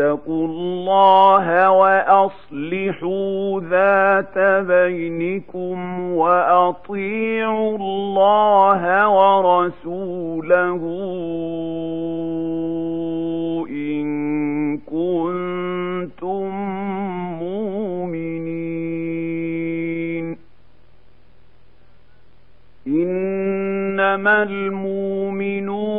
فاتقوا الله وأصلحوا ذات بينكم وأطيعوا الله ورسوله إن كنتم مؤمنين. إنما المؤمنون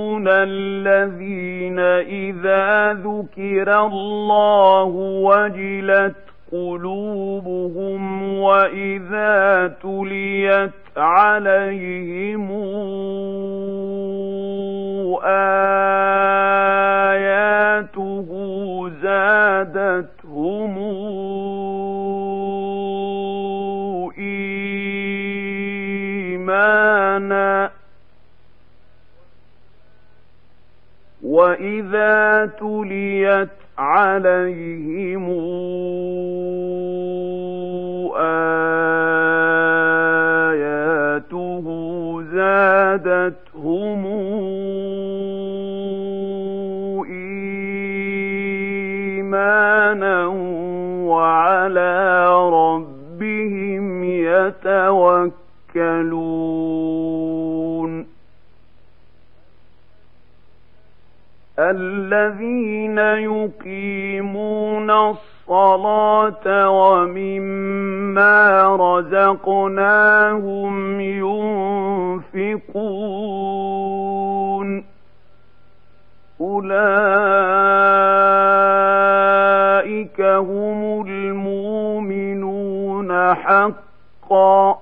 الذين اذا ذكر الله وجلت قلوبهم واذا تليت عليهم اياته زادتهم ايمانا واذا تليت عليهم الذين يقيمون الصلاة ومما رزقناهم ينفقون أولئك هم المؤمنون حقا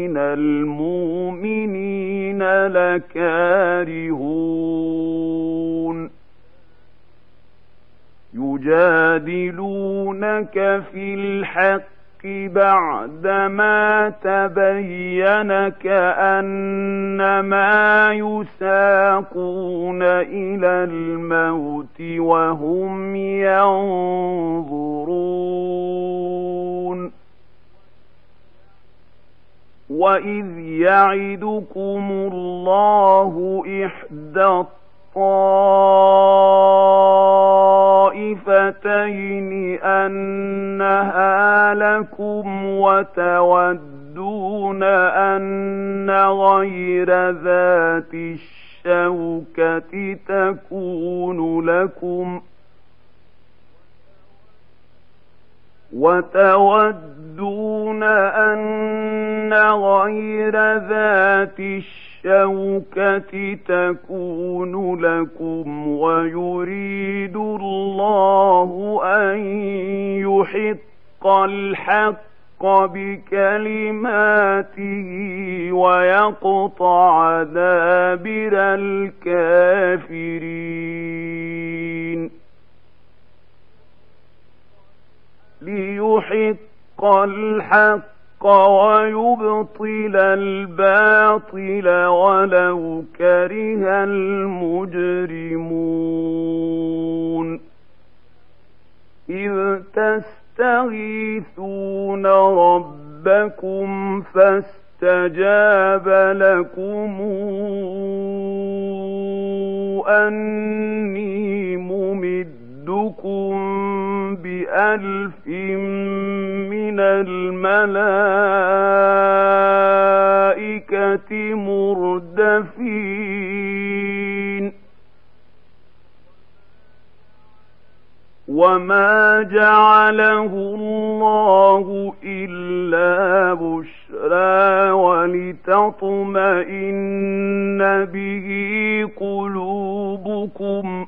المؤمنين لكارهون. يجادلونك في الحق بعدما تبين كأنما يساقون إلى الموت وهم ينظرون. وإذ يعدكم الله إحدى الطائفتين أنها لكم وتودون أن غير ذات الشوكة تكون لكم وتودون أن غير ذات الشوكة تكون لكم ويريد الله أن يحق الحق بكلماته ويقطع دابر الكافرين. ليحق الحق ويبطل الباطل ولو كره المجرمون. إذ تستغيثون ربكم فاستجاب لكم أني ممدكم بألف من الملائكة مردفين وما جعله الله إلا بشرى ولتطمئن به قلوبكم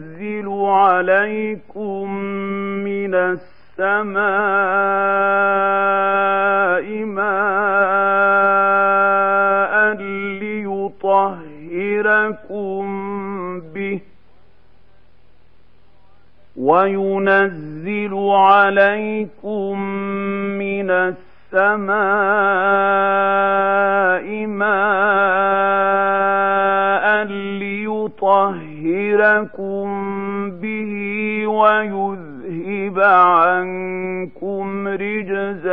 عليكم من السماء ماء ليطهركم به وينزل عليكم من السماء ماء ليطهركم به ويذهب عنكم رجز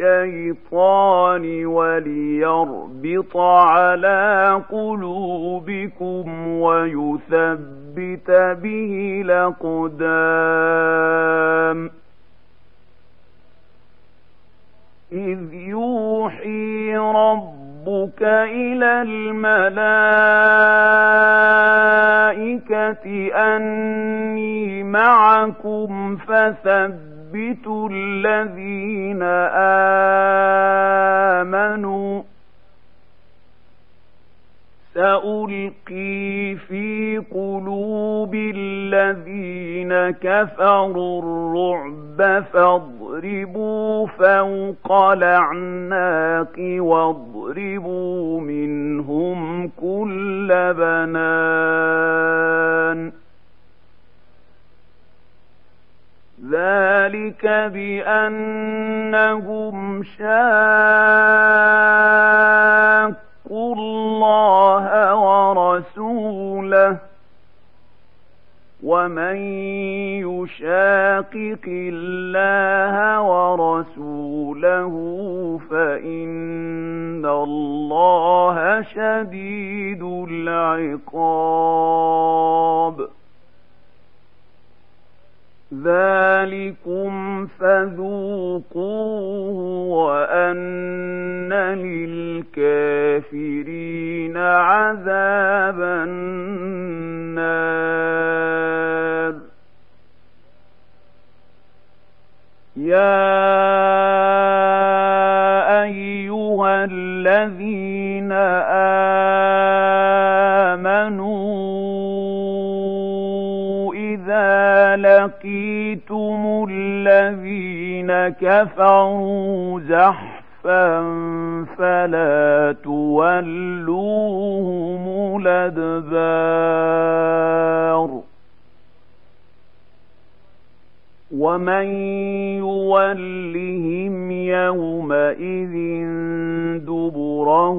الشيطان وليربط على قلوبكم ويثبت به الأقدام إذ يوحي ربك إلى الملائكة أني معكم فثبتوا الذين آمنوا سألقي في قلوب الذين كفروا الرعب فاضربوا فوق الأعناق واضربوا منهم كل بنان. ذلك بأنهم شاقوا اتقوا الله ورسوله ومن يشاقق الله ورسوله فإن الله شديد العقاب. ذلكم فذوقوه وأن للكافرين عذاب النار يا أيها الذين آمنوا لقيتم الذين كفروا زحفا فلا تولوهم الأدبار ومن يولهم يومئذ دبره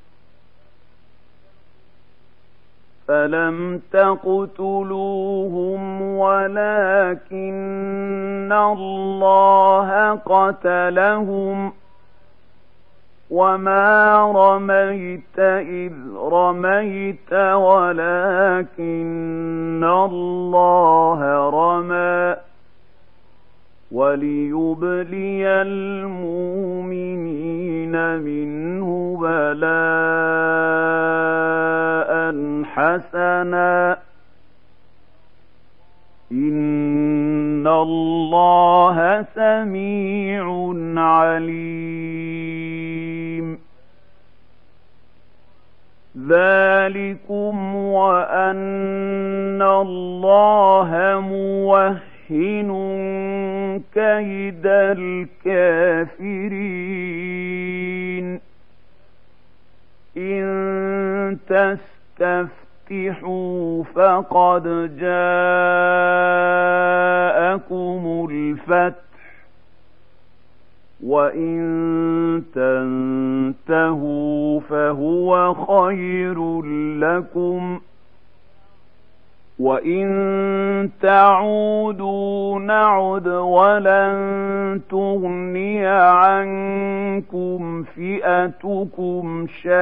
فلم تقتلوهم ولكن الله قتلهم وما رميت إذ رميت ولكن الله رمى وليبلي المؤمنين منه بلاء حسنا. إن الله سميع عليم. ذلكم وأن الله موهن كيد الكافرين. إن تستفتحوا فقد جاءكم الفتح وإن تنتهوا فهو خير لكم ۖ. وإن تعودوا نعد ولن تغني عنكم فئتكم شيئا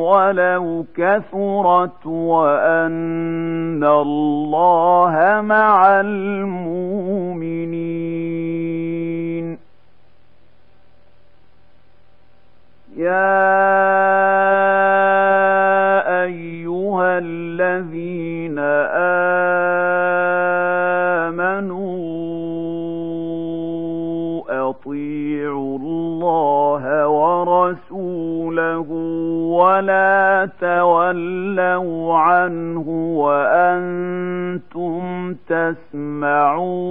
ولو كثرت وأن الله مع المؤمنين يا الذين آمنوا أطيعوا الله ورسوله ولا تولوا عنه وأنتم تسمعون.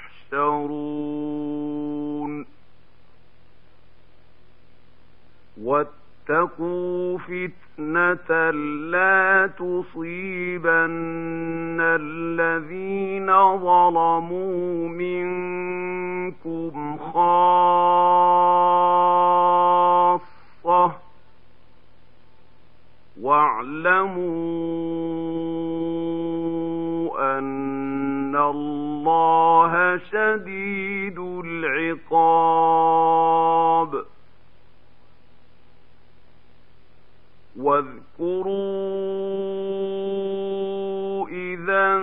واتقوا فتنة لا تصيبن الذين ظلموا منكم خاصة. واعلموا أن الله شديد العقاب. واذكروا إذا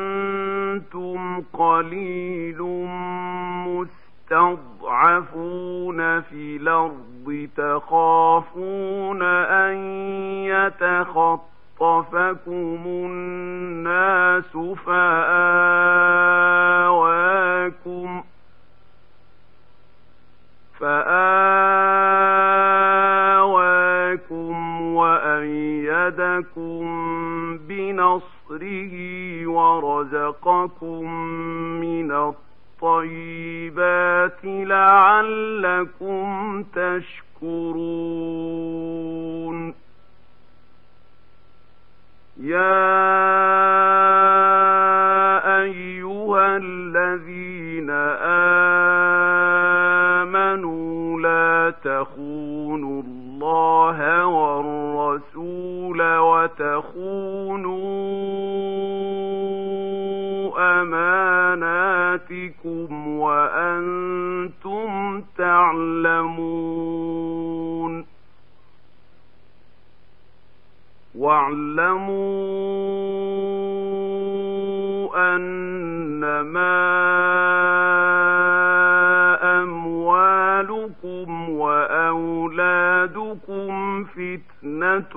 أنتم قليل مستضعفون في الأرض تخافون أن يتخطفكم الناس فآواكم فآواكم وأيدكم بنصره ورزقكم من الطيبات لعلكم تشكرون يا أيها الذين تخونوا الله والرسول وتخونوا أماناتكم وأنتم تعلمون واعلموا أنما تصيبكم فتنة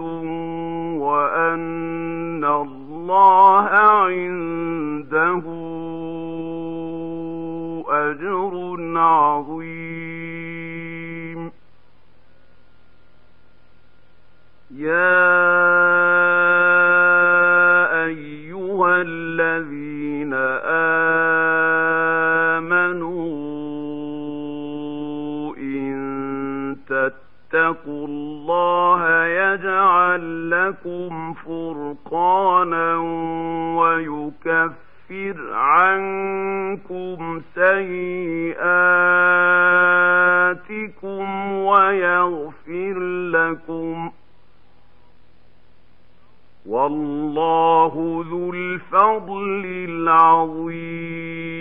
وأن الله عنده أجر عظيم. يا لكم فرقانا ويكفر عنكم سيئاتكم ويغفر لكم والله ذو الفضل العظيم.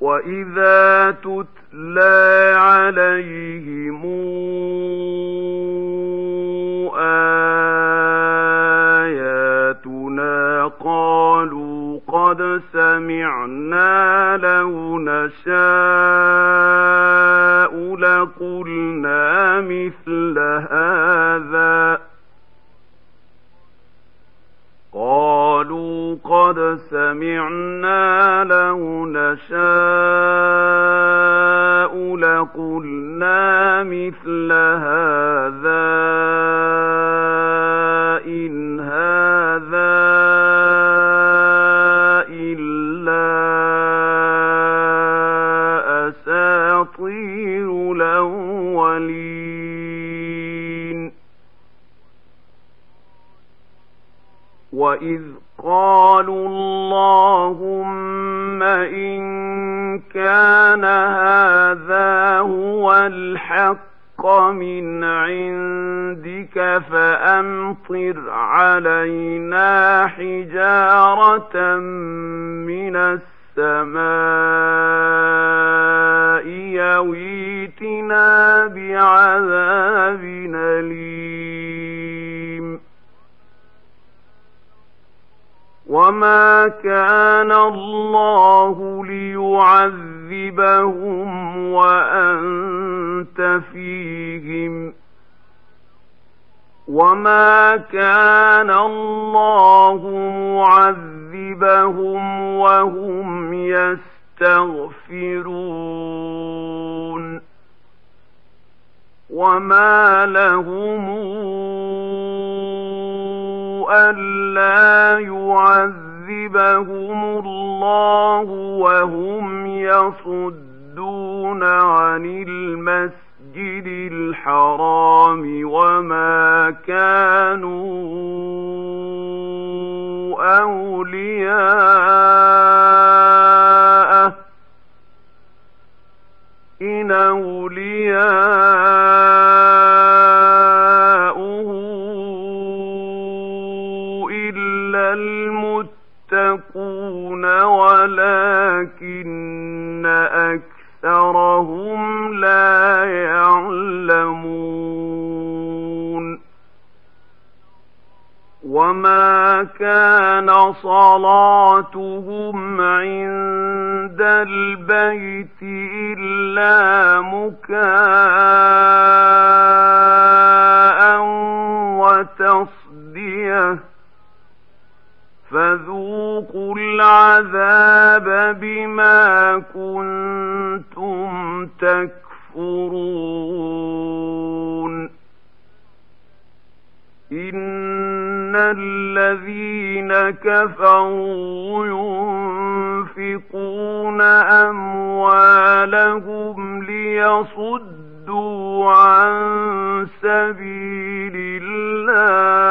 وإذا تتلى عليهم آياتنا قالوا قد سمعنا لو نشاء لقلنا مثل هذا قالوا قد سمعنا لو نشاء لقلنا مثل هذا قالوا اللهم إن كان هذا هو الحق من عندك فأمطر علينا حجارة من السماء يويتنا بعذاب أليم. وما كان الله ليعذبهم وأنت فيهم وما كان الله معذبهم وهم يستغفرون وما لهم ألا يعذبهم الله وهم يصدون عن المسجد الحرام وما كانوا أولياءه إن أولياؤه ولكن أكثرهم لا يعلمون. وما كان صلاتهم عند البيت إلا مكاء وتصدية. فذوقوا العذاب بما كنتم تكفرون. إن الذين كفروا ينفقون أموالهم ليصدوا عن سبيل الله.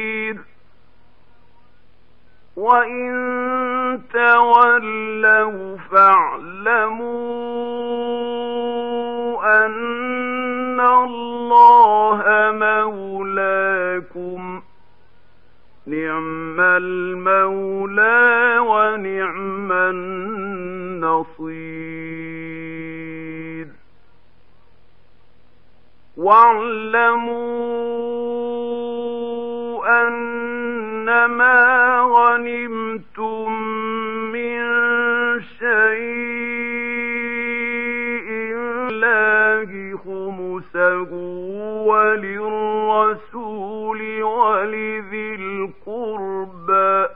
وإن تولوا فاعلموا أن الله مولاكم نعم المولى ونعم النصير واعلموا أنما غنمتم من شيء الله خمسه وللرسول ولذي القربى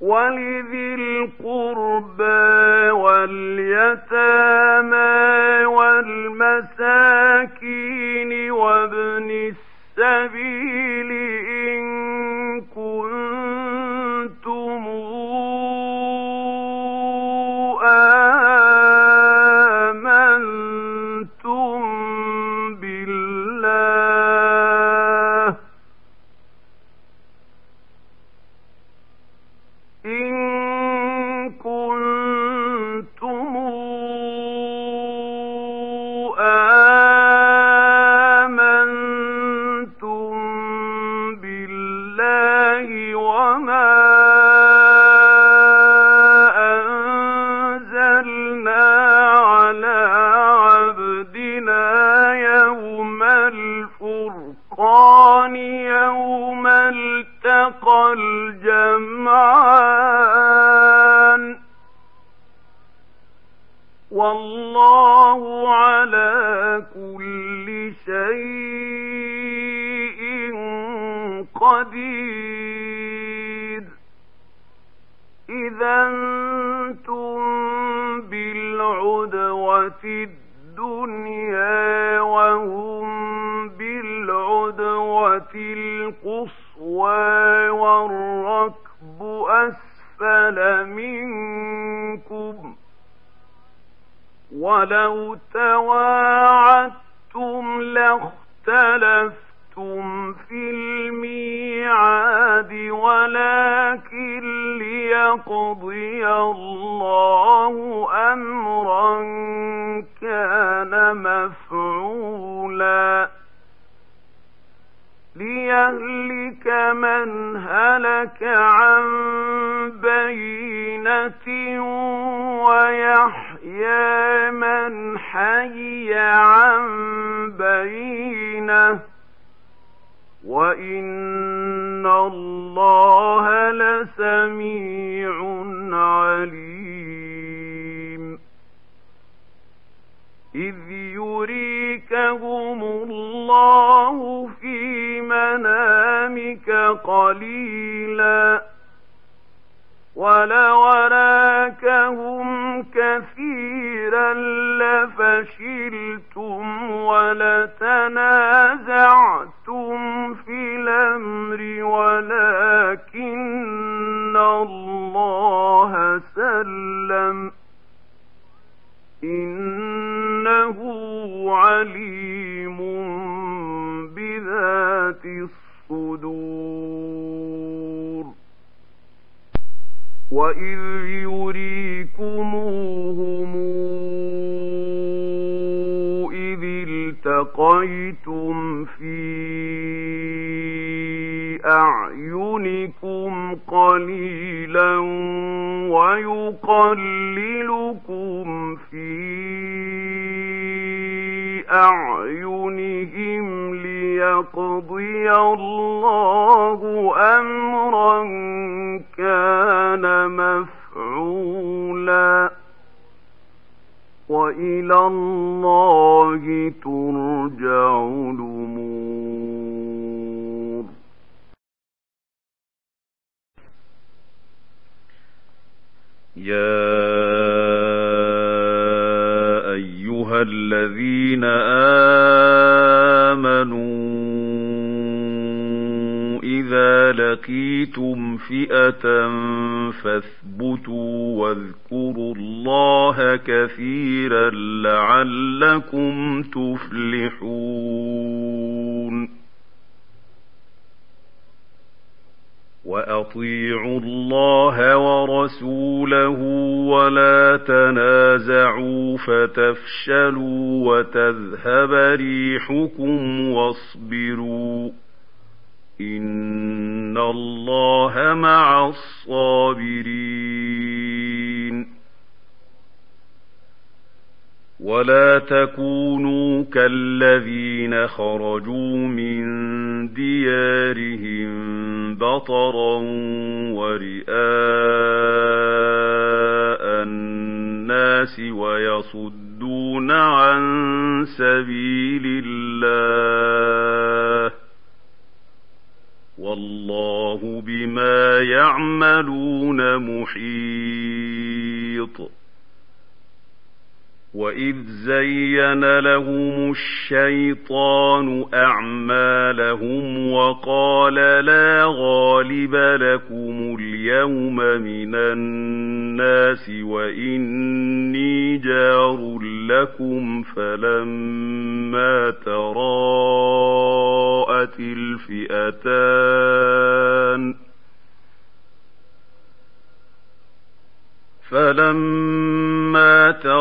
ولذي القربى واليتامى والمساكين وابن السبيل ويحيى يحيى من حي عن بينه وإن الله لسميع عليم إذ يريكهم الله في منامك قليلاً ولو راكهم كثيرا لفشلتم ولتنازعتم في الأمر ولكن الله سلم إنه عليم بذات الصدور وإذ يريكموهم إذ التقيتم في أعينكم قليلا ويقللكم في أعينهم ليقضي الله أمرا كان وإلى الله ترجع الأمور. يا أيها الذين آمنوا إذا لقيتم فئة فاثبتوا واذكروا الله كثيرا لعلكم تفلحون واطيعوا الله ورسوله ولا تنازعوا فتفشلوا وتذهب ريحكم واصبروا ان الله مع الصابرين ولا تكونوا كالذين خرجوا من ديارهم بطرا ورئاء الناس ويصدون عن سبيل الله والله بما يعملون محيط. واذ زين لهم الشيطان اعمالهم وقال لا غالب لكم اليوم من الناس واني جار لكم فلما تراءت الفئتان فلما تراءت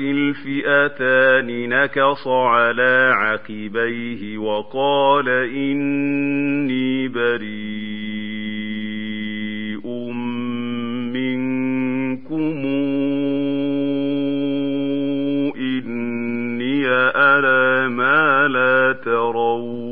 الفئتان نكص على عقبيه وقال إني بريء منكم إني أرى ما لا ترون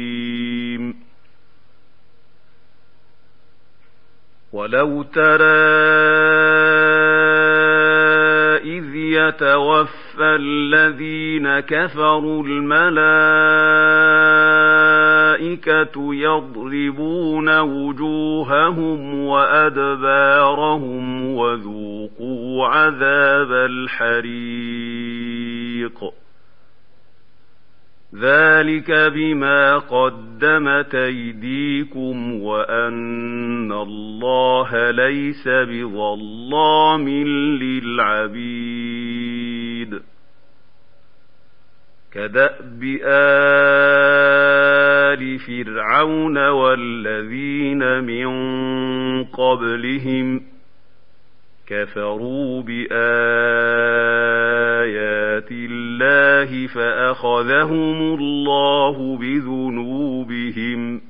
ولو ترى يتوفى الذين كفروا الملائكة يضربون وجوههم وأدبارهم وذوقوا عذاب الحريق ذلك بما قدمت ايديكم وان الله ليس بظلام للعبيد كداب ال فرعون والذين من قبلهم كفروا بآيات الله فأخذهم الله بذنوبهم.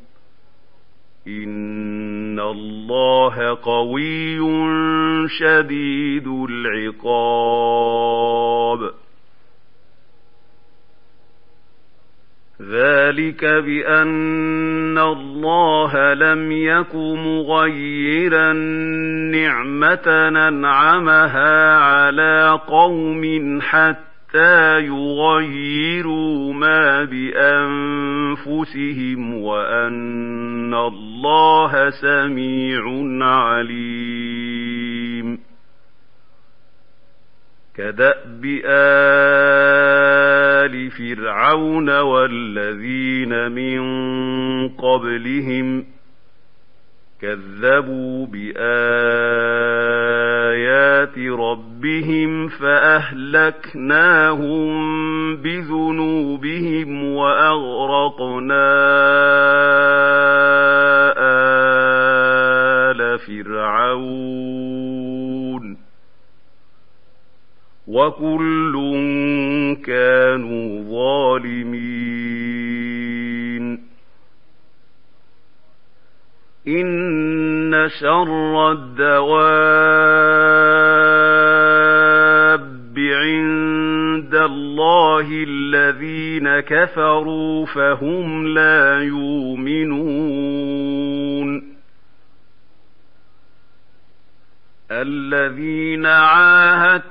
إن الله قوي شديد العقاب. ذلك بأن الله لم يك مغيرا نعمة ننعمها على قوم حتى يغيروا ما بأنفسهم وأن الله سميع عليم. كدأب آل فرعون والذين من قبلهم كذبوا بآيات ربهم فأهلكناهم بذنوبهم وأغرقنا وكل كانوا ظالمين ان شر الدواب عند الله الذين كفروا فهم لا يؤمنون الذين عاهدت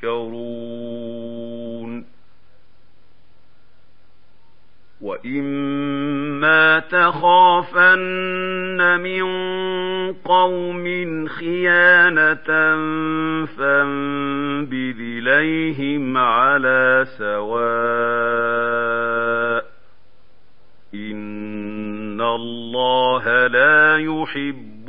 تذكرون وإما تخافن من قوم خيانة فانبذ إليهم على سواء إن الله لا يحب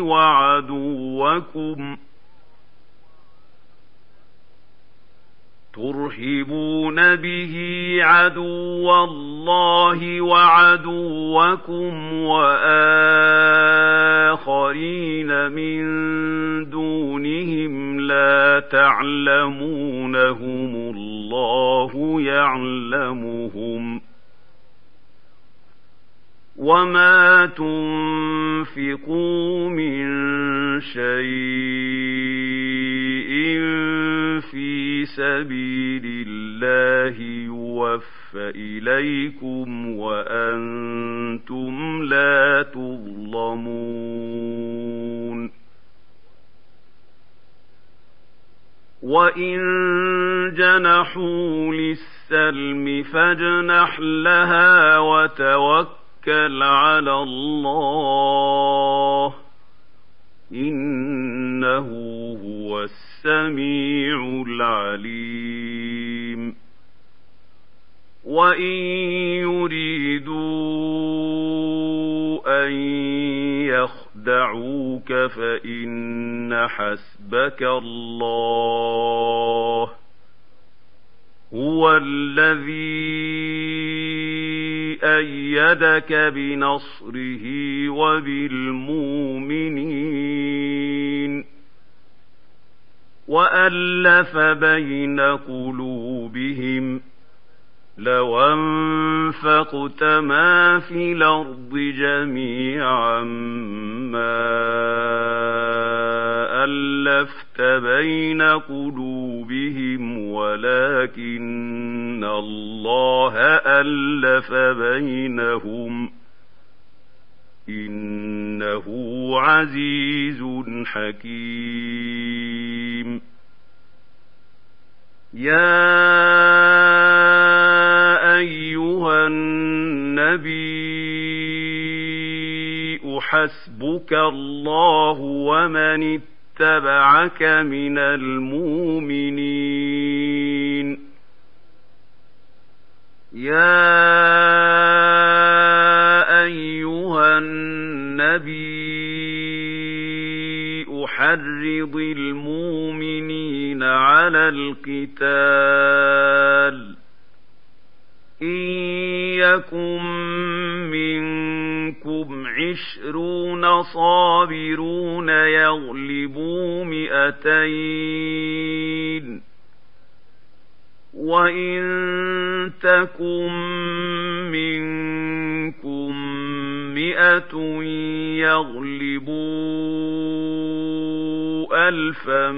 وَعَدُوَّكُمْ ۖ. ترهبون به عدو الله وعدوكم. سبيل الله يوفى إليكم وأنتم لا تظلمون. وإن جنحوا للسلم فاجنح لها وتوكل على الله. إنه السميع العليم. وإن يريدوا أن يخدعوك فإن حسبك الله. هو الذي أيدك بنصره وبالمؤمنين. وألف بين قلوبهم لو أنفقت ما في الأرض جميعا ما ألفت بين قلوبهم ولكن الله ألف بينهم إنه عزيز حكيم. يا أيها النبي حسبك الله ومن اتبعك من المؤمنين. يا أيها النبي أحرض المؤمنين على القتال. إن يكن منكم عشرون صابرون يغلبوا مئتين. وإن تكن منكم مئة يغلبوا ألفا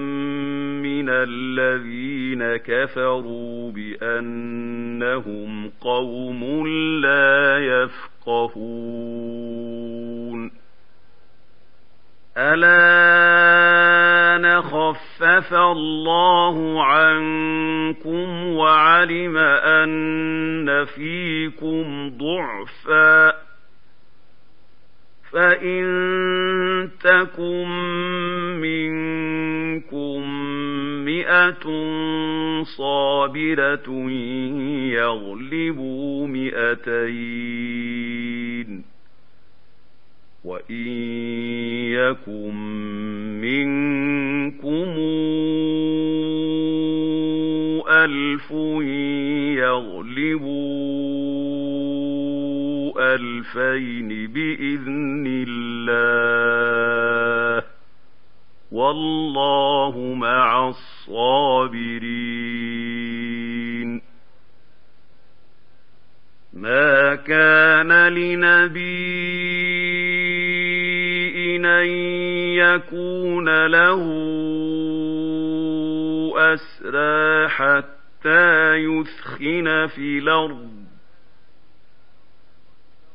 من الذين كفروا بأنهم قوم لا يفقهون. ألا خفف الله عنكم وعلم أن فيكم ضعفاً. فإن تكن منكم مئة صابرة يغلبوا مئتين وإن يكن منكم ألف يغلبوا ألفين بإذن الله والله مع الصابرين. ما كان لنبي أن يكون له أسرى حتى يثخن في الأرض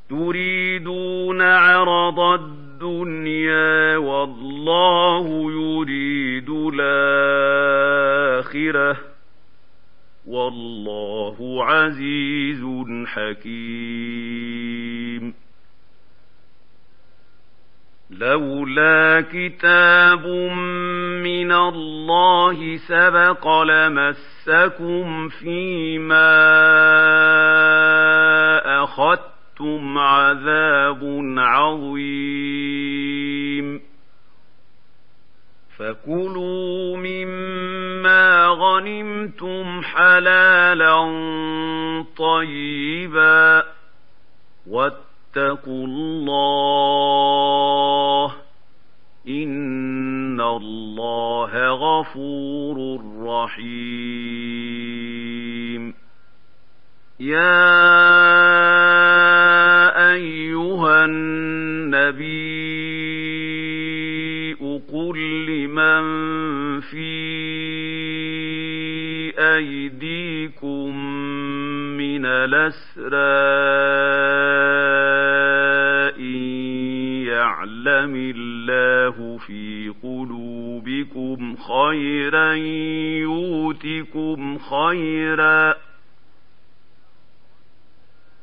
تريدون عرض الدنيا والله يريد الآخرة. والله عزيز حكيم. لولا كتاب من الله سبق لمسكم فيما أخذتم عذاب عظيم فكلوا مما غنمتم حلالا طيبا واتقوا الله إن الله غفور رحيم يا أيها النبي قل لمن في أيديكم من الأسرى إن يعلم الله في قلوبكم خيرا يؤتكم خيرا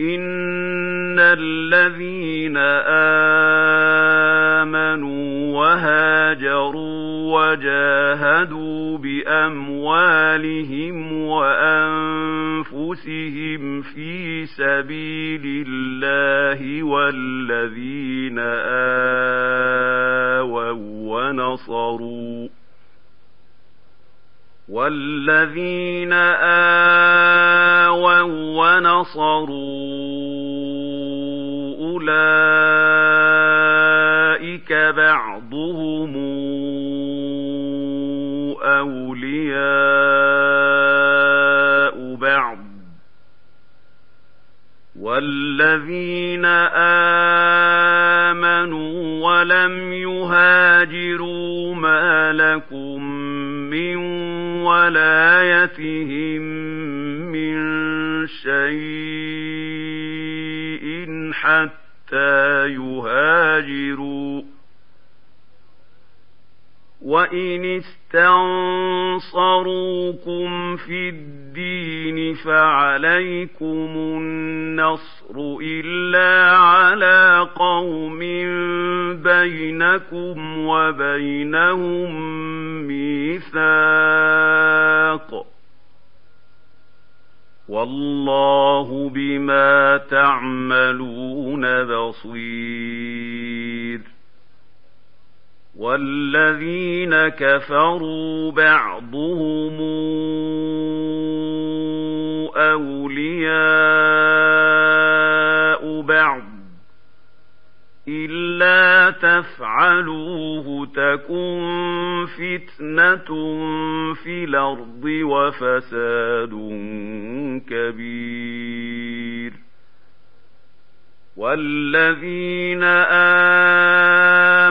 إن الذين آمنوا وهاجروا وجاهدوا بأموالهم وأنفسهم في سبيل الله والذين آووا ونصروا والذين آووا ونصروا أولئك بعضهم أولياء بعض والذين آمنوا ولم يهاجروا ما لكم ولايتهم من شيء حتى يهاجروا. وإن استنصروكم في الدين فعليكم النصر إلا على قوم بينكم وبينهم ميثاق والله بما تعملون بصير والذين كفروا بعضهم أولياء بعض إلا تفعلوه تكن فتنة في الأرض وفساد كبير. والذين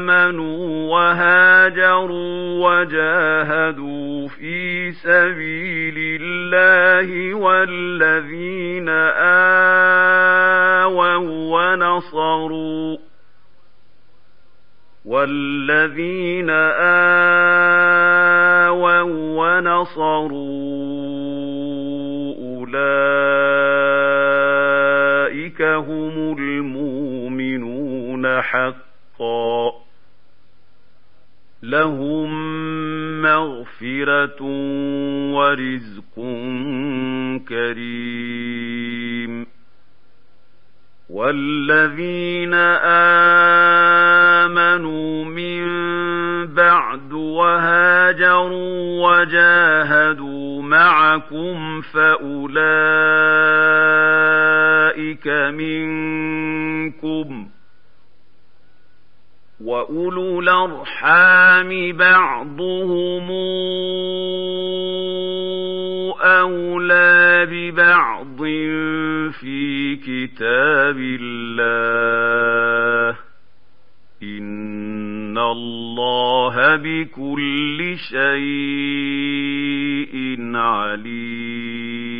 آمنوا وهاجروا وجاهدوا في سبيل الله والذين آووا ونصروا والذين آووا ونصروا أولئك هم المؤمنون حقا. لهم مغفرة ورزق كريم. والذين آمنوا من بعد وهاجروا وجاهدوا معكم فأولئك منكم وأولو الأرحام بعضهم أولى ببعض في كتاب الله. إِنَّ اللَّهَ بِكُلِّ شَيْءٍ عَلِيمٌ